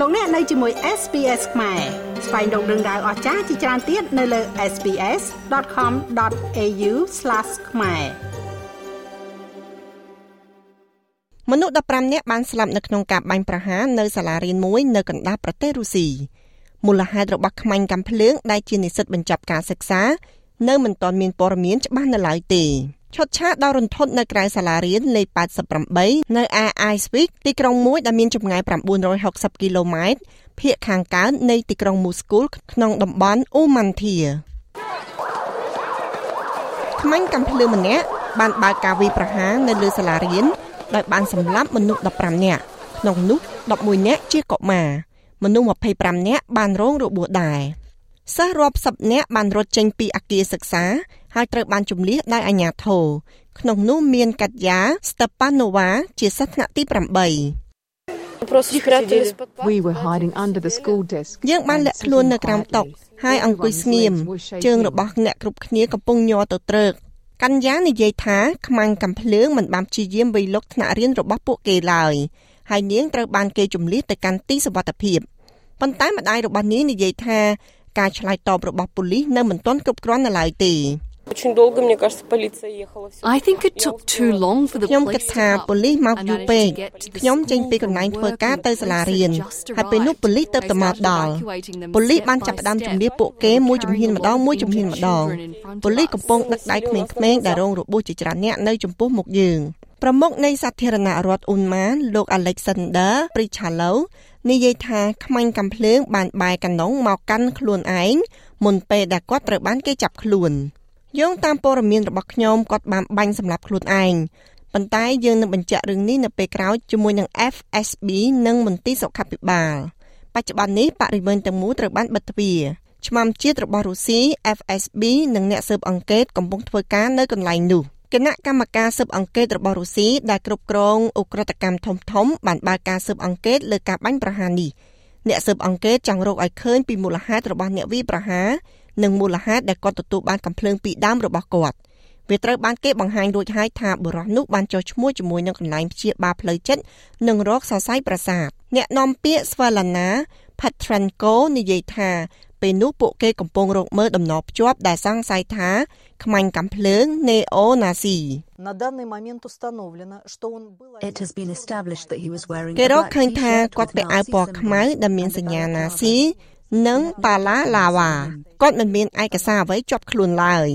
លោកអ្នកនៅជាមួយ SPS ខ្មែរស្វែងរកដឹងដៅអស្ចារ្យជាច្រើនទៀតនៅលើ SPS.com.au/ ខ្មែរមនុស្ស15នាក់បានស្លាប់នៅក្នុងការបាញ់ប្រហារនៅសាលារៀនមួយនៅកណ្ដាលប្រទេសរុស្ស៊ីមូលហេតុរបស់ខ្មាញ់កាំភ្លើងដែលជានិស្សិតបញ្ចប់ការសិក្សា នៅមិនទាន់មានព័ត៌មានច្បាស់នៅឡើយទេ ឈុតឆាកដ៏រន្ធត់នៅក្រៅសាលារៀនលេខ88នៅឯ Icevik ទីក្រុងមួយដែលមានចម្ងាយ960គីឡូម៉ែត្រភាគខាងកើតនៃទីក្រុង Mosul ក្នុងតំបន់ Umantia ក្មាញ់កំភ្លើម្នាក់បានបើកការវាយប្រហារនៅលើសាលារៀនដោយបានសម្លាប់មនុស្ស15នាក់ក្នុងនោះ11នាក់ជាកុមារមនុស្ស25នាក់បានរងរបួសដែរសិស្សរាប់សិបនាក់បានរត់ចេញពីអគារសិក្សា ហើយត្រូវបានជំនះដោយអាជ្ញាធរក្នុងនោះមានកាត់យ៉ាស្តេប៉ាណូវ៉ាជាសិស្សថ្នាក់ទី8 We were hiding under the school desk យើងបានលាក់ខ្លួននៅក្រោមតុហើយអង្គុយស្ងៀមជើងរបស់អ្នកគ្រប់គ្នាកំពុងញ័រទៅត្រើកកញ្ញានិយាយថាខ្មាំងកំភ្លើងមិនបានព្យាយាមវាយលុកថ្នាក់រៀនរបស់ពួកគេឡើយហើយនាងត្រូវបានគេជំលះទៅកាន់ទីសុវត្ថិភាពប៉ុន្តែម្ដាយរបស់នាងនិយាយថាការឆ្លើយតបរបស់ប៉ូលីសនៅមិនទាន់គ្រប់គ្រាន់នៅឡើយទេ I think it took too long for the police ខ្ញុំគិតថាប៉ូលីសមកយូរពេកខ្ញុំចេញពីកន្លែងធ្វើការទៅសាលារៀនហើយពេលនោះប៉ូលីសទៅតែមកដល់ប៉ូលីសបានចាប់ផ្ដើមជំរាបពួកគេមួយជំហានម្ដងមួយជំហានម្ដងប៉ូលីសកំពុងដឹកដៃក្មេងៗដែលរងរបួសជាច្រើនអ្នកនៅចំពោះមុខយើងប្រមុខនៃសាធារណរដ្ឋអ៊ុនម៉ានលោក Alexander Prichalo និយាយថាក្មាញ់កំភ្លើងបានបែរកណ្ដុងមកកាន់ខ្លួនឯងមុនពេលដែលគាត់ត្រូវបានគេចាប់ខ្លួន។ យោងតាមព័ត៌មានរបស់ខ្ញុំគាត់បានបាញ់សម្លាប់ខ្លួនឯងប៉ុន្តែយើងនឹងបញ្ជាក់រឿងនេះនៅពេលក្រោយជាមួយនឹង FSB និងមន្ទីរសុខាភិបាលបច្ចុប្បន្ននេះបរិវេណទាំងមូលត្រូវបានបិទទ្វារឆ្មាំជាតិរបស់រុស្ស៊ី FSB និងអ្នកស៊ើបអង្កេតកំពុងធ្វើការនៅកន្លែងនោះគណៈកម្មការស៊ើបអង្កេតរបស់រុស្ស៊ីដែលគ្រប់គ្រងអ ுக ្រិតកម្មធំធំបានបើកការស៊ើបអង្កេតលើការបាញ់ប្រហារនេះអ្នកស៊ើបអង្កេតចង់រកឲ្យឃើញពីមូលហេតុរបស់អ្នកវាយប្រហារ និងមូលហេតុដែលគាត់ទទួលបានកំភ្លើងពីដើមរបស់គាត់វាត្រូវបានគេបង្ហាញរួចហើយថាបុរសនោះបានចុះឈ្មោះជាមួយនឹងកន្លែងព្យាបាលផ្លូវចិត្តនិងរោគសរសៃប្រសាទអ្នកនាំពាក្យ Svalana Petrenko និយាយថាពេលនោះពួកគេកំពុងរកមើលដំណរភ្ជាប់ដែលសង្ស័យថាខ្មាញ់កាំភ្លើង Neo-Nazi На данный момент установлено, что он был It has been established that he was wearing គេរកឃើញថាគាត់ពាក់អាវពណ៌ខ្មៅដែលមានសញ្ញាណាស៊ី និងប៉ាឡាឡាវ៉ាគាត់មិនមានឯកសារអ្វីជាប់ខ្លួនឡើយ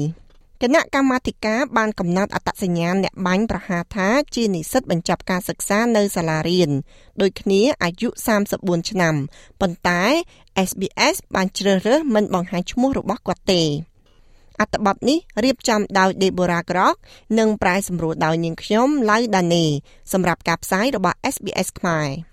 គណៈកម្មាធិការបានកំណត់អត្តសញ្ញាណអ្នកបាញ់ប្រហារថាជានិស្សិតបញ្ចប់ការសិក្សានៅសាលារៀនដូចគ្នាអាយុ34ឆ្នាំប៉ុន្តែ SBS បានជ្រើសរើសមិនបង្ហាញឈ្មោះរបស់គាត់ទេអត្ថបទនេះរៀបចំដោយ Deborah Grok និងប្រែសម្រួលដោយនាងខ្ញុំ Lau Dane សម្រាប់ការផ្សាយរបស់ SBS ខ្មែរ